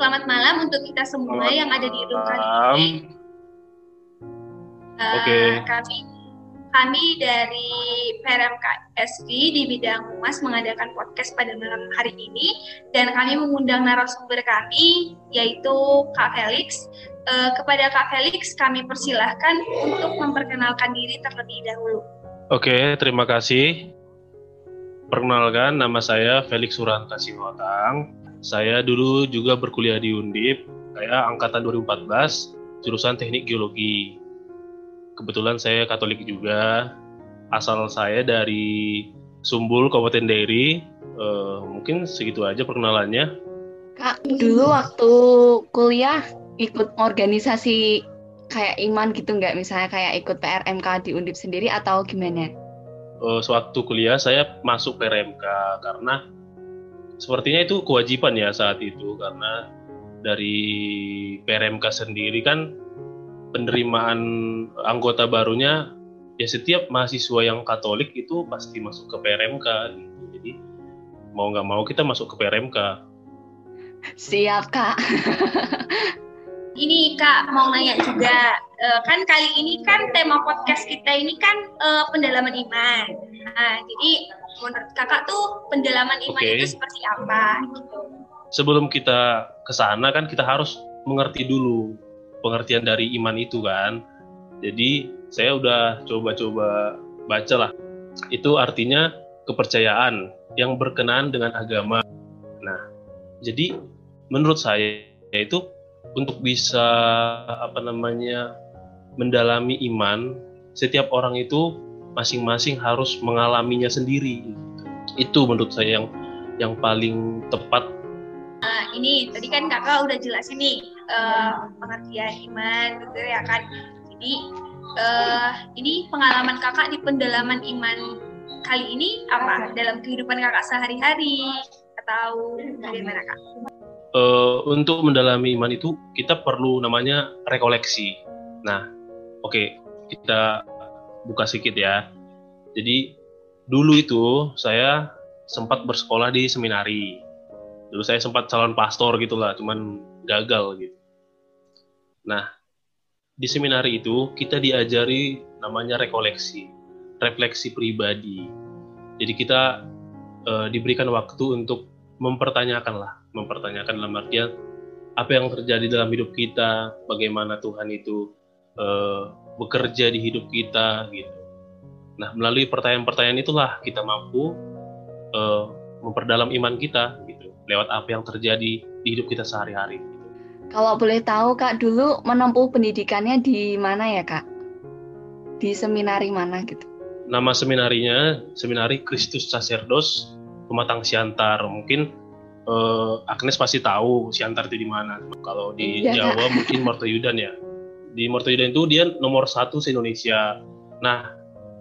selamat malam untuk kita semua Selamat yang ada di room kali malam. ini. Eh, Oke. Kami kami dari PRMKSV di bidang humas mengadakan podcast pada malam hari ini dan kami mengundang narasumber kami yaitu Kak Felix. Eh, kepada Kak Felix kami persilahkan untuk memperkenalkan diri terlebih dahulu. Oke, terima kasih. Perkenalkan, nama saya Felix Suranta Siwakang. Saya dulu juga berkuliah di Undip. Saya angkatan 2014, jurusan Teknik Geologi. Kebetulan saya Katolik juga. Asal saya dari Sumbul, Kabupaten Dairi. Eh, mungkin segitu aja perkenalannya. Kak, dulu waktu kuliah ikut organisasi kayak iman gitu nggak? Misalnya kayak ikut PRMK di Undip sendiri atau gimana? Eh, sewaktu kuliah saya masuk PRMK karena sepertinya itu kewajiban ya saat itu karena dari PRMK sendiri kan penerimaan anggota barunya ya setiap mahasiswa yang Katolik itu pasti masuk ke PRMK gitu. Jadi mau nggak mau kita masuk ke PRMK. Siap, Kak. Ini Kak mau nanya juga, Eh, kan kali ini kan tema podcast kita ini kan eh, pendalaman iman. Nah, jadi menurut Kakak tuh pendalaman iman Oke. itu seperti apa? Gitu. Sebelum kita ke sana kan kita harus mengerti dulu pengertian dari iman itu kan. Jadi saya udah coba-coba baca lah. Itu artinya kepercayaan yang berkenaan dengan agama. Nah, jadi menurut saya itu untuk bisa apa namanya mendalami iman, setiap orang itu masing-masing harus mengalaminya sendiri. Itu menurut saya yang yang paling tepat Nah, ini tadi kan Kakak udah jelasin nih eh, pengertian iman gitu ya kan. Jadi eh, ini pengalaman Kakak di pendalaman iman kali ini apa? Dalam kehidupan Kakak sehari-hari atau bagaimana Kak? Eh, untuk mendalami iman itu kita perlu namanya rekoleksi. Nah, oke, kita buka sedikit ya. Jadi dulu itu saya sempat bersekolah di seminari. Dulu saya sempat calon pastor gitulah, cuman gagal gitu. Nah, di seminari itu kita diajari namanya rekoleksi, refleksi pribadi. Jadi kita eh, diberikan waktu untuk mempertanyakan lah, mempertanyakan dalam artian apa yang terjadi dalam hidup kita, bagaimana Tuhan itu eh, bekerja di hidup kita gitu. Nah, melalui pertanyaan-pertanyaan itulah kita mampu eh, memperdalam iman kita gitu, lewat apa yang terjadi di hidup kita sehari-hari. gitu. Kalau boleh tahu, Kak, dulu menempuh pendidikannya di mana ya, Kak? Di seminari mana gitu? Nama seminarinya Seminari Kristus Sacerdos Pematang Siantar. Mungkin eh, Agnes pasti tahu Siantar itu di mana. Kalau di Iya, Jawa mungkin Mortoyudan ya. Di Mortoyudan itu dia nomor satu se Indonesia. Nah,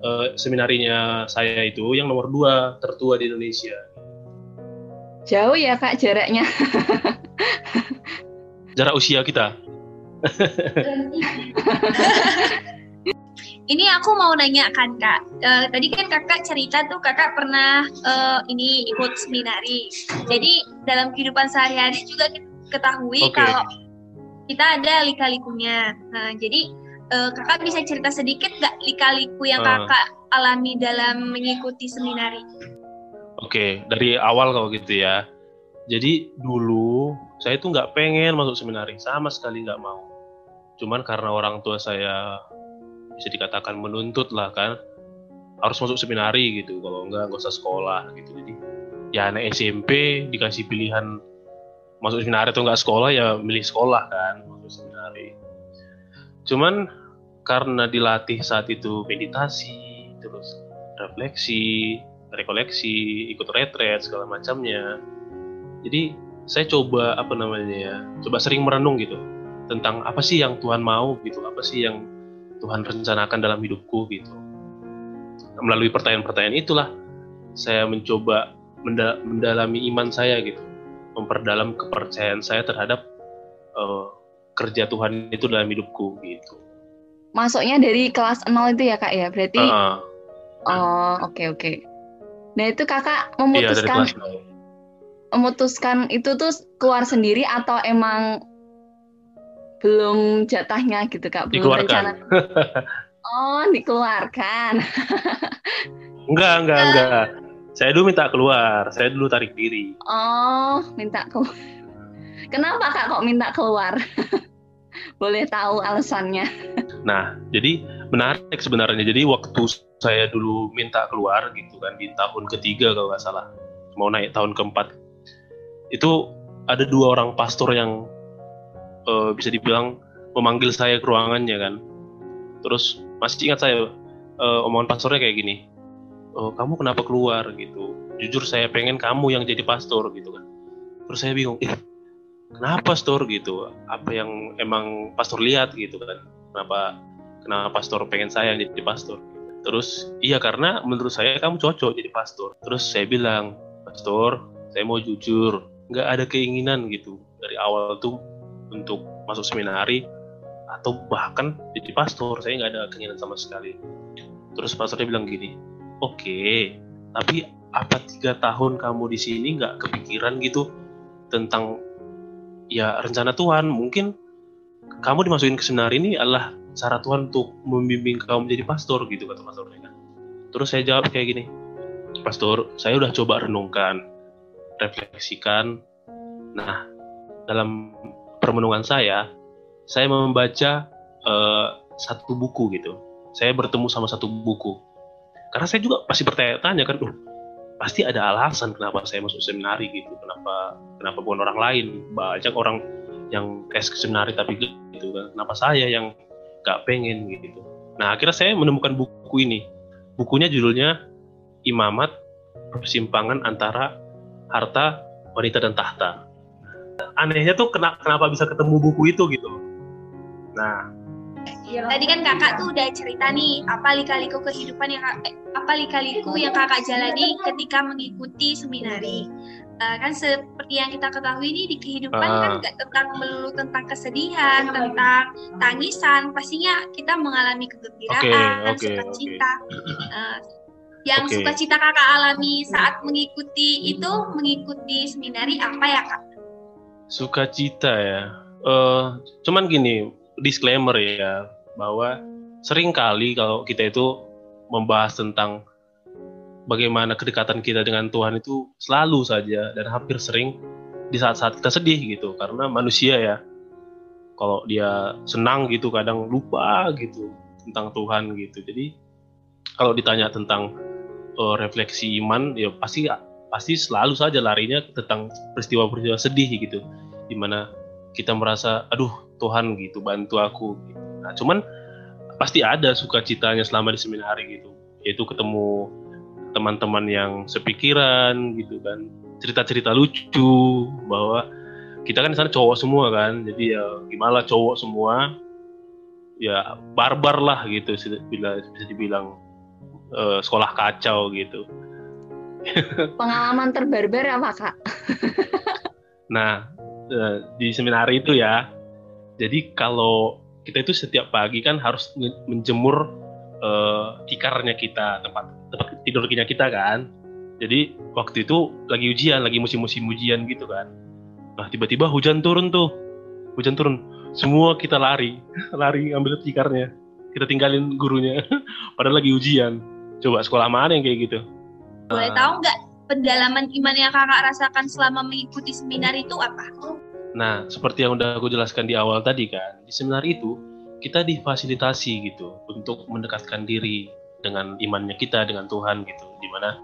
eh, seminarinya saya itu yang nomor dua tertua di Indonesia. Jauh ya, Kak, jaraknya. Jarak usia kita. Ini aku mau nanya kan kak, Eh, tadi kan kakak cerita tuh kakak pernah eh, ini ikut seminari. Jadi dalam kehidupan sehari-hari juga kita ketahui Oke. kalau kita ada lika-likunya. Nah, jadi eh, kakak bisa cerita sedikit nggak lika-liku yang Ah. kakak alami dalam mengikuti seminari? Oke, dari awal kalau gitu ya. Jadi dulu saya itu nggak pengen masuk seminari, sama sekali nggak mau. Cuman karena orang tua saya bisa dikatakan menuntut lah kan, harus masuk seminari gitu. Kalau nggak nggak usah sekolah gitu. Jadi ya anak SMP dikasih pilihan masuk seminari atau nggak sekolah ya milih sekolah kan masuk seminari. Cuman karena dilatih saat itu meditasi, terus refleksi, rekoleksi, ikut retret segala macamnya. Jadi saya coba apa namanya ya, coba sering merenung gitu tentang apa sih yang Tuhan mau gitu, apa sih yang Tuhan rencanakan dalam hidupku gitu. Melalui pertanyaan-pertanyaan itulah saya mencoba menda- mendalami iman saya gitu, memperdalam kepercayaan saya terhadap eh, kerja Tuhan itu dalam hidupku gitu. Masuknya dari kelas 0 itu ya, Kak ya? Berarti Heeh. oh, oke oke. Nah, itu Kakak iya memutuskan nol. memutuskan itu tuh keluar sendiri atau emang belum jatahnya gitu kak belum Dikeluarkan. rencana oh dikeluarkan Enggak, enggak, enggak. Saya dulu minta keluar, saya dulu tarik diri. oh minta keluar kenapa kak kok minta keluar boleh tahu alasannya Nah, jadi menarik sebenarnya. Jadi waktu saya dulu minta keluar gitu kan di tahun ketiga kalau nggak salah, mau naik tahun keempat, itu ada dua orang pastor yang eh, bisa dibilang memanggil saya ke ruangannya kan. Terus masih ingat saya eh, omongan pastornya kayak gini, "Eh, kamu kenapa keluar gitu? Jujur saya pengen kamu yang jadi pastor gitu kan. Terus saya bingung, eh kenapa pastor gitu? Apa yang emang pastor lihat gitu kan? Kenapa kenapa pastor pengen saya yang jadi pastor? Terus iya karena menurut saya kamu cocok jadi pastor. Terus saya bilang, pastor, saya mau jujur, nggak ada keinginan gitu dari awal tuh untuk masuk seminari atau bahkan jadi pastor. Saya nggak ada keinginan sama sekali. Terus pastornya bilang gini, oke, tapi apa tiga tahun kamu di sini nggak kepikiran gitu tentang ya rencana Tuhan? Mungkin kamu dimasukin ke seminari ini adalah cara Tuhan untuk membimbing kamu menjadi pastor gitu kata pastornya kan. Terus saya jawab kayak gini, Pastor, saya udah coba renungkan, refleksikan. Nah, dalam permenungan saya, saya membaca eh, satu buku gitu. Saya bertemu sama satu buku. Karena saya juga pasti bertanya-tanya kan, "Duh, pasti ada alasan kenapa saya masuk seminari gitu. Kenapa kenapa bukan orang lain? Banyak orang yang tes ke seminari tapi gitu kan. Kenapa saya yang gak pengen gitu. Nah, akhirnya saya menemukan buku ini. Bukunya judulnya Imamat Persimpangan Antara Harta, Wanita dan Tahta. Anehnya tuh kena- kenapa bisa ketemu buku itu gitu. Nah, Tadi kan kakak tuh udah cerita nih apa lika-liku kehidupan yang eh, apa lika-liku yang kakak jalani ketika mengikuti seminari. Eh, kan seperti yang kita ketahui nih di kehidupan Ah. kan nggak tentang melulu tentang kesedihan, tentang tangisan, pastinya kita mengalami kegembiraan, Oke, oke, sukacita. Eh, yang Oke. sukacita kakak alami saat mengikuti itu mengikuti seminari apa ya kak? sukacita ya. Eh, cuman gini, disclaimer ya, bahwa sering kali kalau kita itu membahas tentang bagaimana kedekatan kita dengan Tuhan itu selalu saja dan hampir sering di saat-saat kita sedih gitu. Karena manusia ya kalau dia senang gitu kadang lupa gitu tentang Tuhan gitu. Jadi kalau ditanya tentang eh, refleksi iman ya pasti pasti selalu saja larinya tentang peristiwa-peristiwa sedih gitu. Di mana kita merasa aduh Tuhan gitu bantu aku gitu. Nah cuman pasti ada sukacitanya selama di seminari gitu. Yaitu ketemu teman-teman yang sepikiran gitu kan. Cerita-cerita lucu bahwa kita kan di sana cowok semua kan. Jadi ya gimana cowok semua ya barbar lah gitu bila bisa dibilang eh, sekolah kacau gitu. Pengalaman terbarbar apa kak? Nah, eh, di seminari itu ya, jadi kalau kita itu setiap pagi kan harus menjemur eh, tikarnya kita, tempat tempat tidurnya kita kan. Jadi waktu itu lagi ujian, lagi musim-musim ujian gitu kan. Nah tiba-tiba hujan turun tuh, hujan turun, semua kita lari, lari ambil tikarnya, kita tinggalin gurunya, padahal lagi ujian. Coba sekolah mana yang kayak gitu? Boleh Ah. tahu nggak pendalaman iman yang kakak rasakan selama mengikuti seminar itu apa? Nah, seperti yang udah aku jelaskan di awal tadi kan, di seminar itu kita difasilitasi gitu untuk mendekatkan diri dengan imannya kita dengan Tuhan gitu, di mana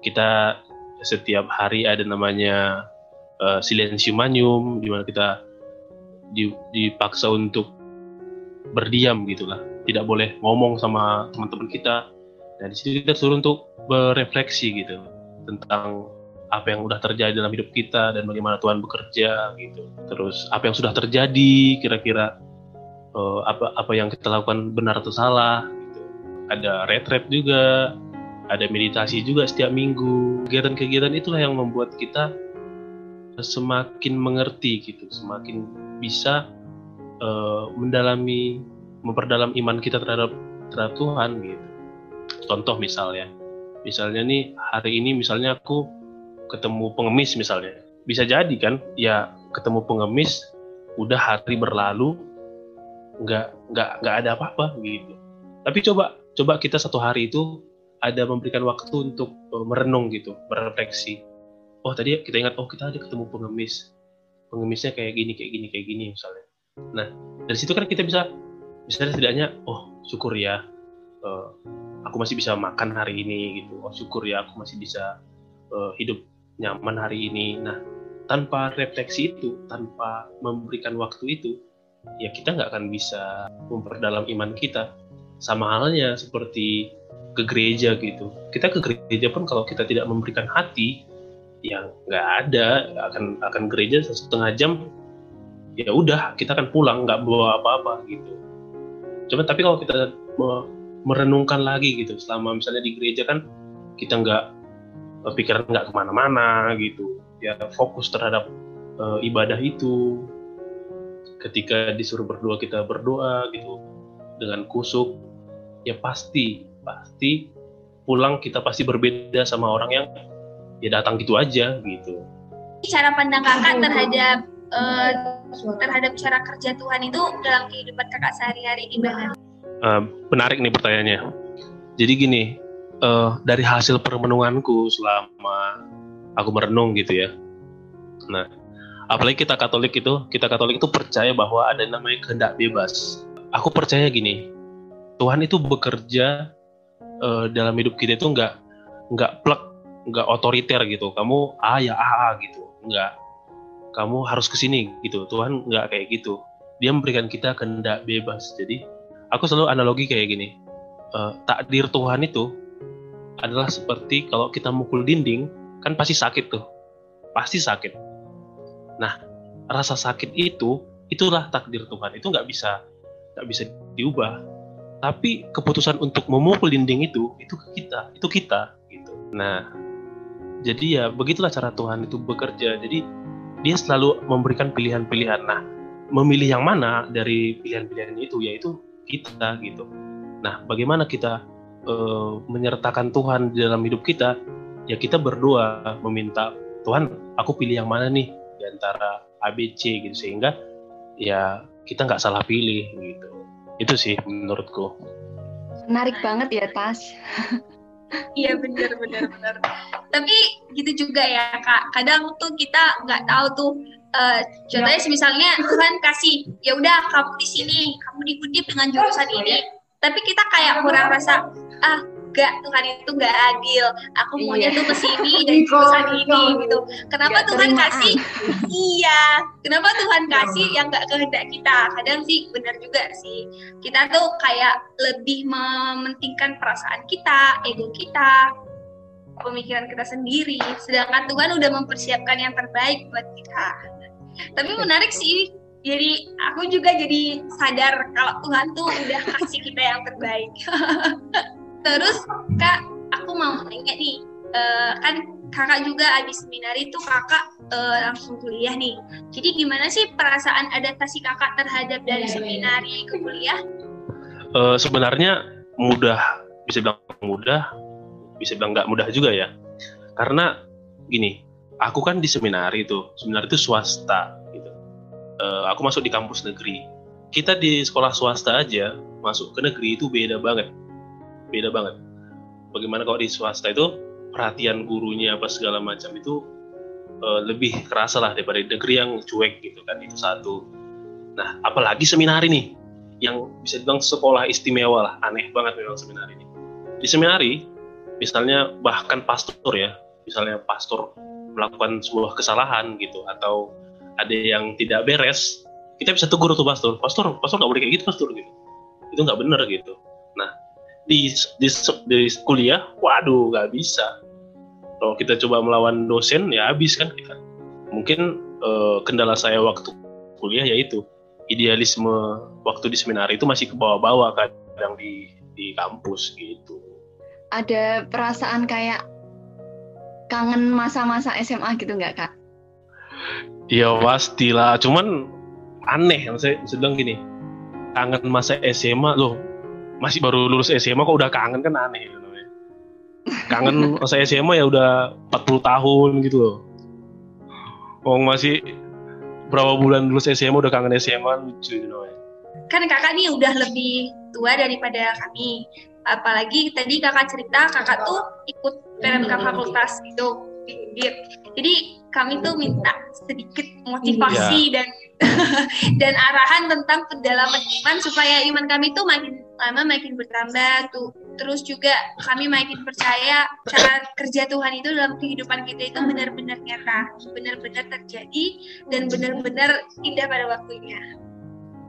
kita setiap hari ada namanya uh, silensium manium, di mana kita di- dipaksa untuk berdiam gitulah, tidak boleh ngomong sama teman-teman kita. Nah, di situ kita suruh untuk berefleksi gitu tentang apa yang udah terjadi dalam hidup kita dan bagaimana Tuhan bekerja gitu. Terus apa yang sudah terjadi kira-kira eh, apa apa yang kita lakukan benar atau salah gitu. Ada retret juga, ada meditasi juga setiap minggu. Kegiatan-kegiatan itulah yang membuat kita semakin mengerti gitu, semakin bisa eh, mendalami memperdalam iman kita terhadap terhadap Tuhan gitu. Contoh misalnya, misalnya nih hari ini misalnya aku ketemu pengemis misalnya. Bisa jadi kan ya ketemu pengemis udah hari berlalu nggak nggak nggak ada apa-apa gitu. Tapi coba coba kita satu hari itu ada memberikan waktu untuk uh, merenung gitu merefleksi oh tadi kita ingat oh kita ada ketemu pengemis. Pengemisnya kayak gini kayak gini kayak gini misalnya. Nah dari situ kan kita bisa misalnya setidaknya oh syukur ya uh, aku masih bisa makan hari ini gitu. Oh syukur ya aku masih bisa uh, hidup nyaman hari ini. Nah tanpa refleksi itu tanpa memberikan waktu itu ya kita nggak akan bisa memperdalam iman kita. Sama halnya seperti ke gereja gitu. Kita ke gereja pun kalau kita tidak memberikan hati yang nggak ada. Akan akan gereja setengah jam ya udah kita akan pulang nggak bawa apa-apa gitu. Cuma tapi kalau kita merenungkan lagi gitu selama misalnya di gereja kan kita nggak pikiran nggak ke mana-mana gitu. Ya fokus terhadap uh, ibadah itu. Ketika disuruh berdoa kita berdoa gitu. Dengan kusuk ya pasti pasti pulang kita pasti berbeda sama orang yang ya datang gitu aja gitu. Cara pandang kakak terhadap uh, terhadap cara kerja Tuhan itu dalam kehidupan kakak sehari-hari gimana? Uh, menarik nih pertanyaannya. Jadi gini, uh, dari hasil permenunganku selama aku merenung gitu ya. Nah, apalagi kita Katolik itu, kita Katolik itu percaya bahwa ada yang namanya kehendak bebas. Aku percaya gini, Tuhan itu bekerja uh, dalam hidup kita itu nggak nggak plek, nggak otoriter gitu. Kamu A ya A, A gitu, nggak. Kamu harus ke sini gitu. Tuhan nggak kayak gitu. Dia memberikan kita kehendak bebas. Jadi aku selalu analogi kayak gini. Uh, takdir Tuhan itu adalah seperti kalau kita mukul dinding, kan pasti sakit tuh. Pasti sakit Nah, rasa sakit itu itulah takdir Tuhan. Itu nggak bisa nggak bisa diubah. Tapi keputusan untuk memukul dinding itu itu kita, itu kita gitu. Nah, jadi ya begitulah cara Tuhan itu bekerja. Jadi dia selalu memberikan pilihan-pilihan. Nah, memilih yang mana dari pilihan-pilihan itu yaitu kita gitu. Nah, bagaimana kita uh, menyertakan Tuhan di dalam hidup kita? Ya kita berdoa meminta Tuhan, aku pilih yang mana nih? di antara ABC gitu sehingga ya kita nggak salah pilih gitu. Itu sih menurutku. Menarik banget ya Tas. Iya benar benar benar. Tapi gitu juga ya kak. Kadang tuh kita nggak tahu tuh uh, contohnya misalnya Tuhan kasih ya udah kamu di sini kamu dikutip dengan jurusan ini. Tapi kita kayak kurang rasa ah enggak Tuhan itu enggak adil. Aku maunya iya. tuh ke sini dan jurusan ini gitu. Kenapa gak Tuhan kasih? iya. Kenapa Tuhan kasih yang enggak kehendak kita? Kadang sih benar juga sih. Kita tuh kayak lebih mementingkan perasaan kita ego kita pemikiran kita sendiri. Sedangkan Tuhan udah mempersiapkan yang terbaik buat kita. Tapi menarik sih jadi aku juga jadi sadar kalau Tuhan tuh udah kasih kita yang terbaik Terus kak, aku mau nanya nih, uh, kan kakak juga abis seminar itu kakak uh, langsung kuliah nih. Jadi gimana sih perasaan adaptasi kakak terhadap dari seminari ke kuliah? Uh, sebenarnya mudah, bisa bilang mudah, bisa bilang nggak mudah juga ya. Karena gini, aku kan di seminari itu, seminari itu swasta gitu. Uh, aku masuk di kampus negeri. Kita di sekolah swasta aja masuk ke negeri itu beda banget beda banget. Bagaimana kalau di swasta itu perhatian gurunya apa segala macam itu uh, lebih kerasa lah daripada negeri yang cuek gitu kan itu satu. Nah apalagi seminar ini yang bisa dibilang sekolah istimewa lah aneh banget memang seminar ini. Di seminari misalnya bahkan pastor ya misalnya pastor melakukan sebuah kesalahan gitu atau ada yang tidak beres kita bisa tegur tuh pastor pastor pastor nggak boleh kayak gitu pastor gitu itu nggak benar gitu di, di, di kuliah, waduh nggak bisa. Kalau kita coba melawan dosen, ya habis kan kita. Mungkin uh, kendala saya waktu kuliah yaitu idealisme waktu di seminar itu masih ke bawah-bawah kadang di di kampus gitu. Ada perasaan kayak kangen masa-masa SMA gitu nggak kak? Ya pastilah, cuman aneh, saya sedang gini, kangen masa SMA loh masih baru lulus SMA kok udah kangen kan aneh gitu kangen masa SMA ya udah 40 tahun gitu loh Wong masih berapa bulan lulus SMA udah kangen SMA lucu itu namanya. Kan kakak nih udah lebih tua daripada kami. Apalagi tadi kakak cerita kakak tuh ikut PMK fakultas gitu. Jadi kami tuh minta sedikit motivasi dan dan arahan tentang pendalaman iman supaya iman kami tuh makin lama makin bertambah tuh terus juga kami makin percaya cara kerja Tuhan itu dalam kehidupan kita itu benar-benar nyata benar-benar terjadi dan benar-benar indah pada waktunya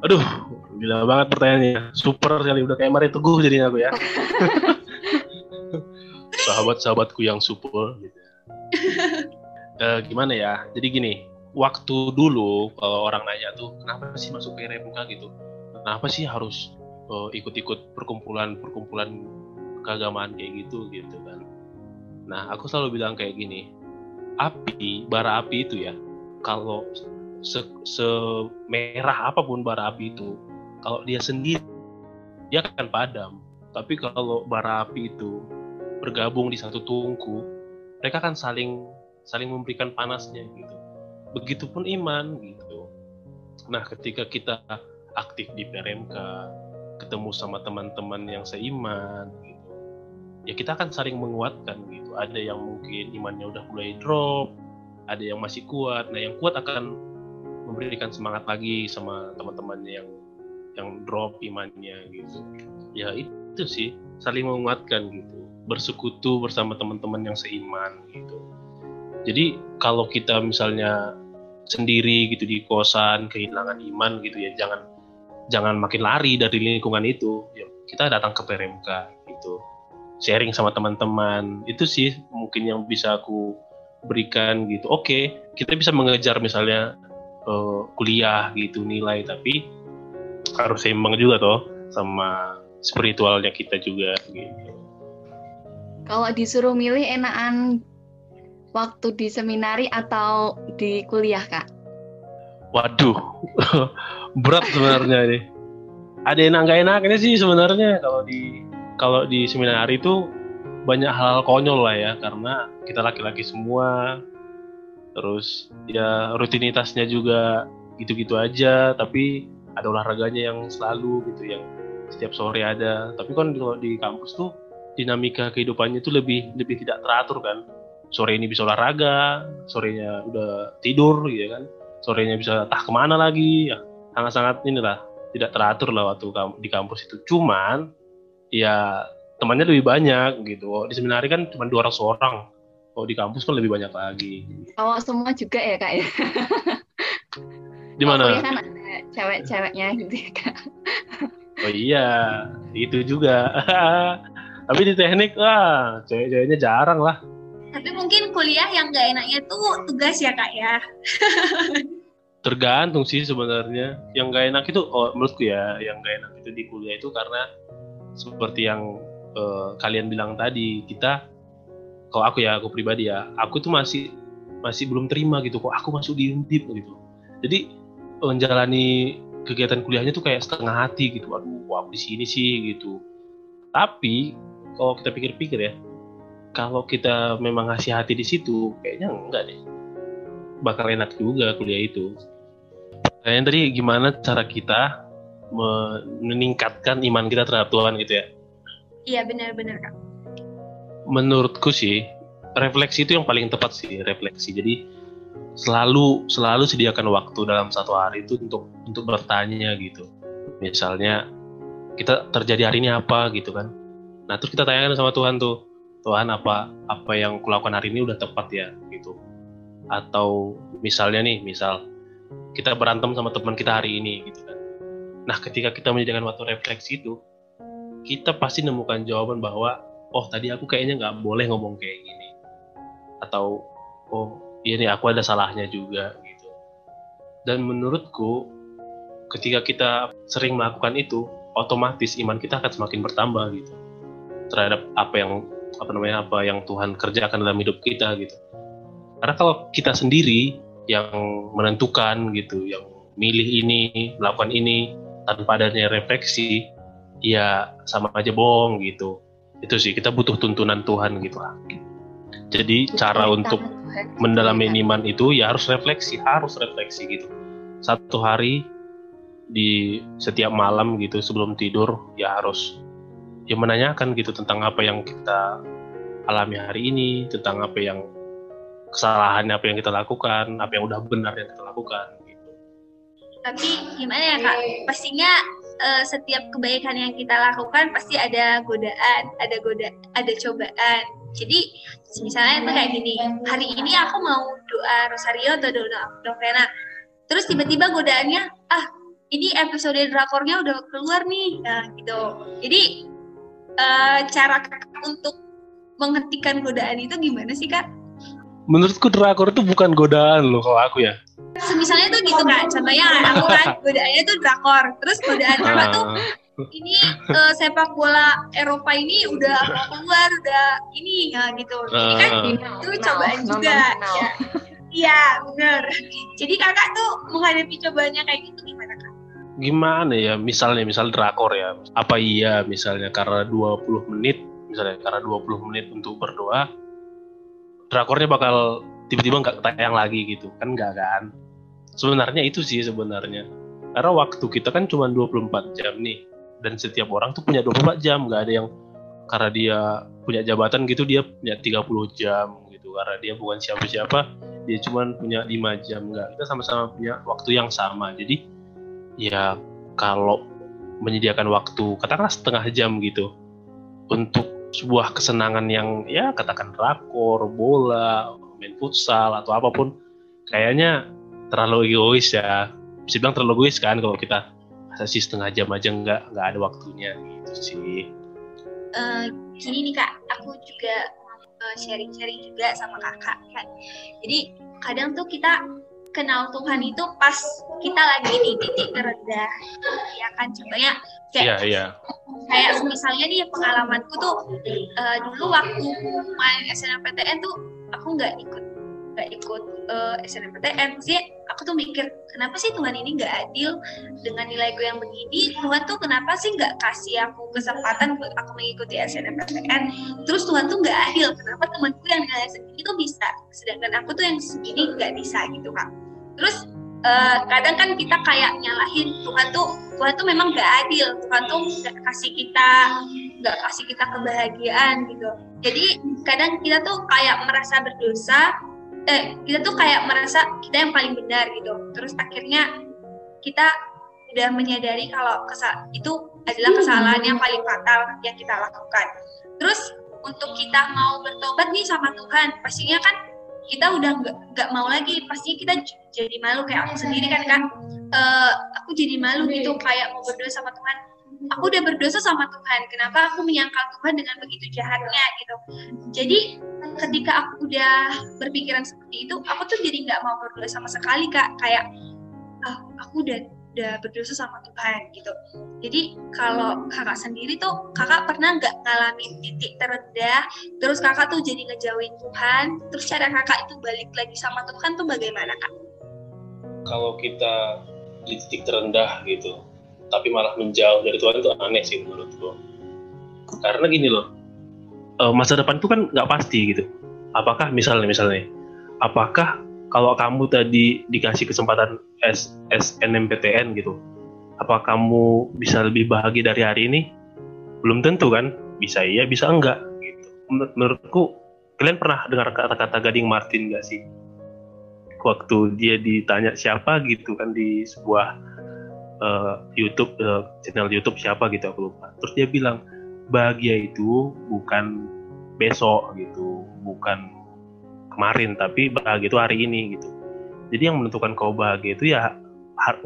Aduh, gila banget pertanyaannya. Super sekali, udah kayak Mari Teguh jadinya aku ya. Sahabat-sahabatku yang super. Gitu. Eh, gimana ya? Jadi gini, waktu dulu kalau orang nanya tuh, kenapa sih masuk ke RMK gitu? Kenapa sih harus eh, ikut-ikut perkumpulan-perkumpulan keagamaan kayak gitu gitu kan? Nah, aku selalu bilang kayak gini, api, bara api itu ya, kalau se, semerah apa pun bara api itu, kalau dia sendiri dia akan padam. Tapi kalau bara api itu bergabung di satu tungku, mereka akan saling saling memberikan panasnya gitu. Begitupun iman gitu. Nah, ketika kita aktif di PRMK, ketemu sama teman-teman yang seiman gitu. Ya kita akan saling menguatkan gitu. Ada yang mungkin imannya udah mulai drop, ada yang masih kuat. Nah, yang kuat akan memberikan semangat lagi sama teman-temannya yang yang drop imannya gitu. Ya itu sih saling menguatkan gitu, bersekutu bersama teman-teman yang seiman gitu. Jadi kalau kita misalnya sendiri gitu di kosan kehilangan iman gitu ya jangan jangan makin lari dari lingkungan itu. Ya, kita datang ke PRMK gitu. Sharing sama teman-teman. Itu sih mungkin yang bisa aku berikan gitu. Oke, kita bisa mengejar misalnya uh, kuliah gitu nilai tapi harus seimbang juga toh sama spiritualnya kita juga gitu. Kalau disuruh milih enakan waktu di seminari atau di kuliah kak? Waduh, berat sebenarnya ini. Ada enak nggak enaknya sih sebenarnya kalau di kalau di seminari itu banyak hal-hal konyol lah ya karena kita laki-laki semua. Terus ya rutinitasnya juga gitu-gitu aja tapi ada olahraganya yang selalu gitu yang setiap sore ada. Tapi kan kalau di kampus tuh dinamika kehidupannya itu lebih lebih tidak teratur kan. Sore ini bisa olahraga sorenya udah tidur gitu kan sorenya bisa tah ke mana lagi ya sangat-sangat inilah tidak teratur lah waktu di kampus itu cuman ya temannya lebih banyak gitu di seminari kan cuma dua orang kalau di kampus kan lebih banyak lagi. Oh semua juga ya kak ya? Di mana? Oh, kan ada cewek-ceweknya gitu ya kak. Oh iya, itu juga. Tapi di teknik lah, cewek-ceweknya jarang lah. Tapi mungkin kuliah yang nggak enaknya tuh tugas ya kak ya. Tergantung sih sebenarnya. Yang nggak enak itu, oh menurutku ya, yang nggak enak itu di kuliah itu karena seperti yang uh, kalian bilang tadi, kita kalau aku ya aku pribadi ya aku tuh masih masih belum terima gitu kok aku masuk di undip gitu jadi menjalani kegiatan kuliahnya tuh kayak setengah hati gitu aduh kok aku di sini sih gitu tapi kalau kita pikir-pikir ya kalau kita memang ngasih hati di situ kayaknya enggak deh. Bakal enak juga kuliah itu. Kayaknya tadi gimana cara kita meningkatkan iman kita terhadap Tuhan gitu ya? Iya benar-benar kak. Menurutku sih refleksi itu yang paling tepat sih refleksi. Jadi selalu selalu sediakan waktu dalam satu hari itu untuk untuk bertanya gitu. Misalnya kita terjadi hari ini apa? gitu kan. Nah terus kita tanyakan sama Tuhan tuh Tuhan apa apa yang kulakukan hari ini udah tepat ya gitu. Atau misalnya nih misal kita berantem sama teman kita hari ini gitu kan. Nah ketika kita menjadikan waktu refleksi itu kita pasti nemukan jawaban bahwa oh tadi aku kayaknya nggak boleh ngomong kayak gini. Atau oh iya nih aku ada salahnya juga gitu. Dan menurutku ketika kita sering melakukan itu otomatis iman kita akan semakin bertambah gitu terhadap apa yang apa namanya apa yang Tuhan kerjakan dalam hidup kita gitu. Karena kalau kita sendiri yang menentukan gitu yang milih ini melakukan ini tanpa adanya refleksi ya sama aja bohong gitu. Itu sih kita butuh tuntunan Tuhan gitu lah. Jadi cara untuk mendalami iman itu ya harus refleksi harus refleksi gitu. Satu hari di setiap malam gitu sebelum tidur ya harus ya menanyakan gitu tentang apa yang kita alami hari ini tentang apa yang kesalahan apa yang kita lakukan apa yang udah benar yang kita lakukan gitu. Tapi gimana ya kak? Pastinya uh, setiap kebaikan yang kita lakukan pasti ada godaan ada goda ada cobaan. Jadi misalnya itu kayak gini hari ini aku mau doa rosario atau doa novena terus tiba-tiba godaannya ah ini episode drakornya udah keluar nih. Nah, gitu. Jadi uh, cara untuk menghentikan godaan itu gimana sih kak? Menurutku drakor itu bukan godaan loh kalau aku ya. Misalnya tuh gitu kak, contohnya aku kan godaannya tuh drakor, terus godaan kakak tuh ini uh, sepak bola Eropa ini udah mau keluar udah ini ya gitu. Ini kan uh, itu cobaan no, juga. no, no, ya iya benar jadi kakak tuh menghadapi cobaannya kayak gitu gimana kak gimana ya? Misalnya misal drakor ya. Apa iya misalnya karena 20 menit misalnya karena 20 menit untuk berdoa drakornya bakal tiba-tiba nggak tayang lagi gitu. Kan nggak kan? Sebenarnya itu sih sebenarnya. Karena waktu kita kan cuma 24 jam nih dan setiap orang tuh punya 24 jam. Nggak ada yang karena dia punya jabatan gitu dia punya 30 jam gitu. Karena dia bukan siapa-siapa dia cuma punya 5 jam. Nggak kita sama-sama punya waktu yang sama. Jadi ya kalau menyediakan waktu katakanlah setengah jam gitu untuk sebuah kesenangan yang ya katakan rakor, bola, main futsal atau apa pun kayaknya terlalu egois ya. Bisa bilang terlalu egois kan kalau kita masa sih setengah jam aja nggak nggak ada waktunya? Gitu sih. Uh, gini nih kak. Aku juga uh, sharing-sharing juga sama kakak kan. Jadi kadang tuh kita kenal Tuhan itu pas kita lagi di titik terendah. Ya kan? Contohnya kayak yeah, yeah. kayak misalnya nih pengalamanku tuh uh, dulu waktu main SNMPTN tuh aku nggak ikut nggak ikut uh, SNMPTN sih aku tuh mikir kenapa sih Tuhan ini nggak adil dengan nilai gue yang begini? Tuhan tuh kenapa sih nggak kasih aku kesempatan aku mengikuti SNMPTN terus Tuhan tuh nggak adil. Kenapa temanku yang nilai segini tuh bisa sedangkan aku tuh yang segini nggak bisa gitu kak terus uh, kadang kan kita kayak nyalahin Tuhan tuh Tuhan tuh memang nggak adil. Tuhan tuh nggak kasih kita nggak kasih kita kebahagiaan gitu. Jadi kadang kita tuh kayak merasa berdosa eh kita tuh kayak merasa kita yang paling benar gitu. Terus akhirnya kita udah menyadari kalau kesal itu adalah kesalahan yang paling fatal yang kita lakukan. Terus untuk kita mau bertobat nih sama Tuhan pastinya kan kita udah nggak mau lagi. Pastinya kita jadi malu. Kayak aku sendiri kan kan uh, aku jadi malu gitu kayak mau berdoa sama Tuhan. Aku udah berdosa sama Tuhan. Kenapa aku menyangkal Tuhan dengan begitu jahatnya gitu? Jadi ketika aku udah berpikiran seperti itu aku tuh jadi nggak mau berdoa sama sekali kak. Kayak ah aku udah udah berdosa sama Tuhan gitu. Jadi kalau kakak sendiri tuh kakak pernah nggak ngalamin titik terendah terus kakak tuh jadi ngejauhin Tuhan terus cara kakak itu balik lagi sama Tuhan tuh bagaimana kak? Kalau kita di titik terendah gitu tapi malah menjauh dari Tuhan itu aneh sih menurutku karena gini loh uh, masa depan itu kan nggak pasti gitu. Apakah misalnya misalnya, apakah kalau kamu tadi dikasih kesempatan SNMPTN gitu, apa kamu bisa lebih bahagia dari hari ini? Belum tentu kan, bisa iya, bisa enggak gitu. menurutku, kalian pernah dengar kata-kata Gading Martin nggak sih? Waktu dia ditanya siapa gitu kan di sebuah uh, YouTube uh, channel YouTube siapa gitu aku lupa. Terus dia bilang bahagia itu bukan besok gitu, bukan kemarin, tapi bahagia itu hari ini gitu. Jadi yang menentukan kau bahagia itu ya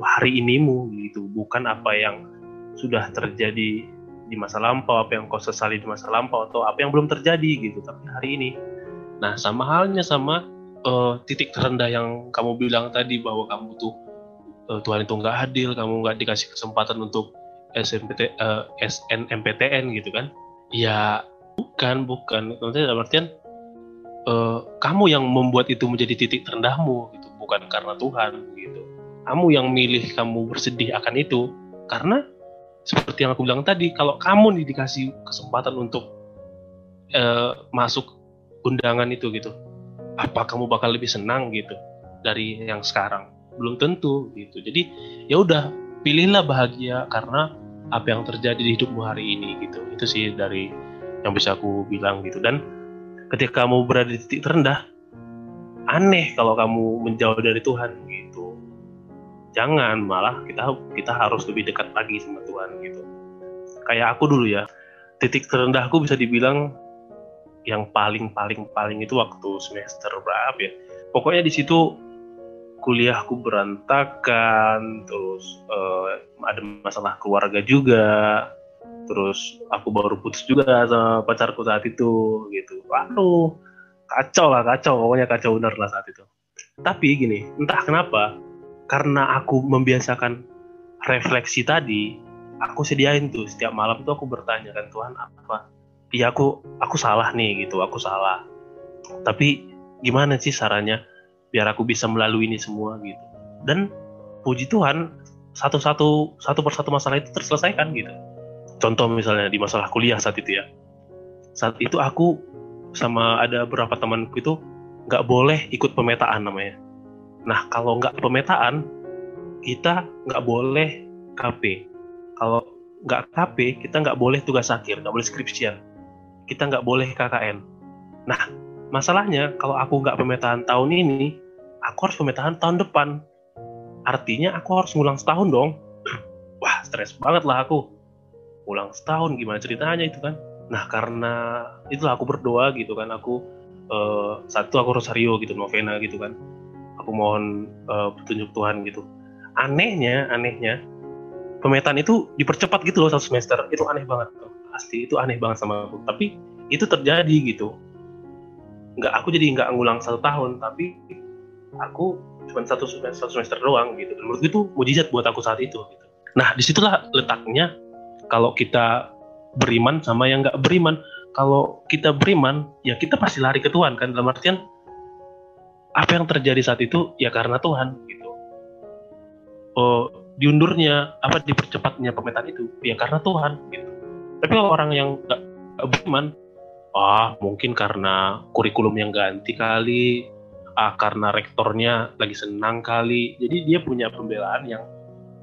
hari inimu gitu, bukan apa yang sudah terjadi di masa lampau, apa yang kau sesali di masa lampau atau apa yang belum terjadi gitu, tapi hari ini. Nah, sama halnya sama uh, titik terendah yang kamu bilang tadi bahwa kamu tuh uh, Tuhan itu nggak adil, kamu nggak dikasih kesempatan untuk SNPT, uh, eh, SNMPTN gitu kan ya bukan bukan nanti dalam artian uh, kamu yang membuat itu menjadi titik terendahmu gitu. Bukan karena Tuhan gitu. Kamu yang milih kamu bersedih akan itu karena seperti yang aku bilang tadi kalau kamu nih dikasih kesempatan untuk uh, masuk undangan itu gitu apa kamu bakal lebih senang gitu dari yang sekarang? Belum tentu gitu. Jadi ya udah pilihlah bahagia karena apa yang terjadi di hidupmu hari ini gitu. Itu sih dari yang bisa aku bilang gitu. Dan ketika kamu berada di titik terendah aneh kalau kamu menjauh dari Tuhan gitu. Jangan malah kita kita harus lebih dekat lagi sama Tuhan gitu. Kayak aku dulu ya titik terendahku bisa dibilang yang paling paling paling itu waktu semester berapa ya. Pokoknya di situ kuliahku berantakan terus uh, ada masalah keluarga juga terus aku baru putus juga sama pacarku saat itu gitu. Waduh kacau lah kacau. Pokoknya kacau benar lah saat itu. Tapi gini entah kenapa karena aku membiasakan refleksi tadi aku sediain tuh. Setiap malam tuh aku bertanya kan Tuhan apa? Iya aku aku salah nih gitu. Aku salah. Tapi gimana sih sarannya biar aku bisa melalui ini semua gitu. Dan puji Tuhan satu-satu satu persatu masalah itu terselesaikan gitu contoh misalnya di masalah kuliah saat itu ya. Saat itu aku sama ada beberapa temanku itu nggak boleh ikut pemetaan namanya. Nah kalau nggak pemetaan kita nggak boleh KP kalau nggak KP kita nggak boleh tugas akhir nggak boleh skripsian. Kita nggak boleh KKN nah masalahnya kalau aku nggak pemetaan tahun ini aku harus pemetaan tahun depan. Artinya aku harus ngulang setahun dong. Wah stres banget lah aku ulang setahun gimana ceritanya itu kan. Nah karena itulah aku berdoa gitu kan aku uh, satu aku rosario gitu novena gitu kan. Aku mohon uh, petunjuk Tuhan gitu. Anehnya anehnya pemetaan itu dipercepat gitu loh satu semester. Itu aneh banget. Pasti itu aneh banget sama aku. Tapi itu terjadi gitu. Nggak aku jadi nggak ngulang satu tahun tapi aku cuma satu semester, satu semester doang gitu. Dan menurut itu mujizat buat aku saat itu gitu. nah di situlah letaknya kalau kita beriman sama yang nggak beriman. Kalau kita beriman ya kita pasti lari ke Tuhan kan. Dalam artian apa yang terjadi saat itu ya karena Tuhan gitu. Oh diundurnya apa dipercepatnya pemetaan itu ya karena Tuhan gitu. Tapi kalau orang yang nggak beriman ah mungkin karena kurikulum yang ganti kali ah karena rektornya lagi senang kali. Jadi dia punya pembelaan yang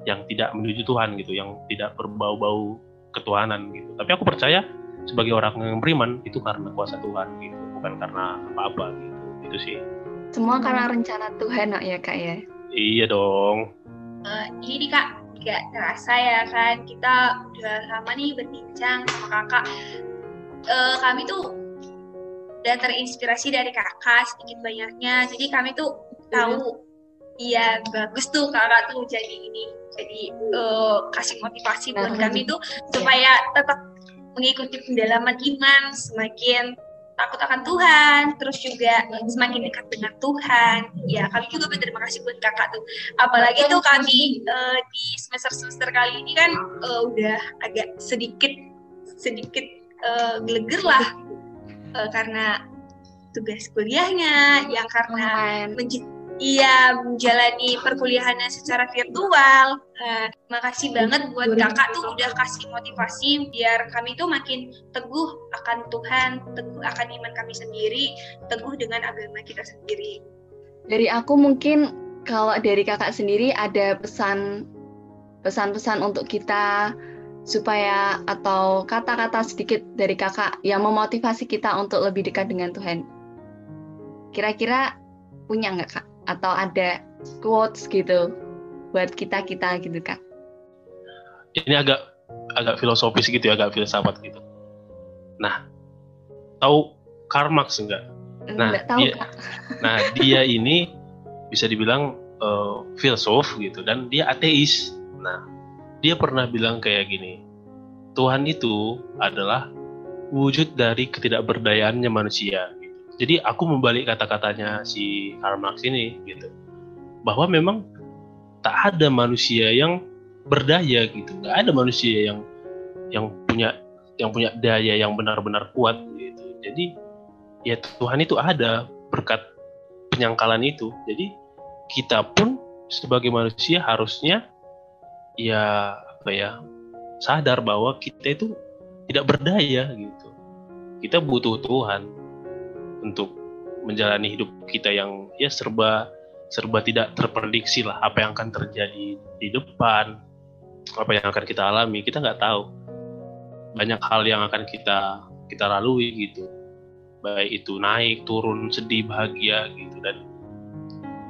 yang tidak menuju Tuhan gitu yang tidak berbau-bau ketuhanan gitu. Tapi aku percaya sebagai orang yang beriman itu karena kuasa Tuhan gitu bukan karena apa-apa gitu. Itu sih. Semua karena rencana Tuhan ya kak ya? Iya dong. Uh, ini nih kak gak terasa ya kan? Kita udah lama nih berbincang sama kakak. Uh, kami tuh udah terinspirasi dari kakak sedikit banyaknya. Jadi kami tuh tahu iya bagus tuh kakak tuh jadi ini jadi uh, kasih motivasi buat nah, kami tuh supaya tetap mengikuti pendalaman iman semakin takut akan Tuhan, terus juga semakin dekat dengan Tuhan. Ya, kami juga berterima kasih buat kakak tuh. Apalagi tuh kami uh, di semester-semester kali ini kan uh, udah agak sedikit sedikit uh, geleger lah. Uh, karena tugas kuliahnya, yang karena Iya, menjalani perkuliahannya secara virtual. Nah, makasih banget buat kakak tuh udah kasih motivasi biar kami tuh makin teguh akan Tuhan, teguh akan iman kami sendiri, teguh dengan agama kita sendiri. Dari aku mungkin kalau dari kakak sendiri ada pesan pesan-pesan untuk kita supaya atau kata-kata sedikit dari kakak yang memotivasi kita untuk lebih dekat dengan Tuhan. Kira-kira punya nggak kak? Atau ada quotes gitu buat kita kita gitu kak? Ini agak agak filosofis gitu ya agak filsafat gitu. Nah tahu Karl Marx enggak nah tahu, dia kak. nah dia ini bisa dibilang uh, filsuf gitu dan dia ateis. Nah dia pernah bilang kayak gini Tuhan itu adalah wujud dari ketidakberdayaannya manusia jadi aku membalik kata-katanya si Karl Marx ini gitu. Bahwa memang tak ada manusia yang berdaya gitu. Nggak ada manusia yang yang punya yang punya daya yang benar-benar kuat gitu. Jadi ya Tuhan itu ada berkat penyangkalan itu. Jadi kita pun sebagai manusia harusnya ya apa ya sadar bahwa kita itu tidak berdaya gitu. Kita butuh Tuhan untuk menjalani hidup kita yang ya serba serba tidak terprediksi lah apa yang akan terjadi di depan apa yang akan kita alami. Kita nggak tahu. Banyak hal yang akan kita kita lalui gitu. Baik itu naik turun sedih bahagia gitu. Dan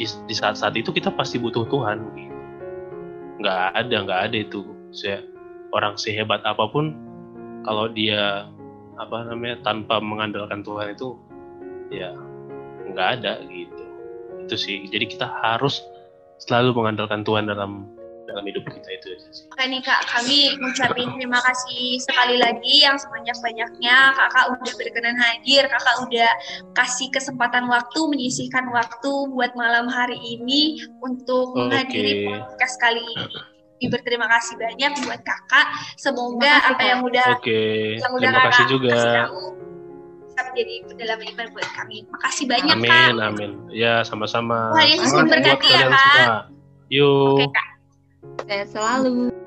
di, di saat-saat itu kita pasti butuh Tuhan gitu. nggak ada nggak ada itu. Saya orang sehebat apa pun kalau dia apa namanya tanpa mengandalkan Tuhan itu ya nggak ada gitu itu sih jadi kita harus selalu mengandalkan Tuhan dalam dalam hidup kita itu aja sih. Oke nih kak, kami mengucapkan terima kasih sekali lagi yang sebanyak-banyaknya kakak udah berkenan hadir, kakak udah kasih kesempatan waktu, menyisihkan waktu buat malam hari ini untuk menghadiri podcast kali ini. Berterima kasih banyak buat kakak. Semoga Makasih, apa yang udah yang udah terima kasih kakak juga. kasih tahu bisa menjadi pendalaman iman buat kami. Makasih banyak Amin, kak. amin. Ya, sama-sama. Tuhan Yesus memberkati ya, Kak. Yuk. Oke kak. Sehat selalu.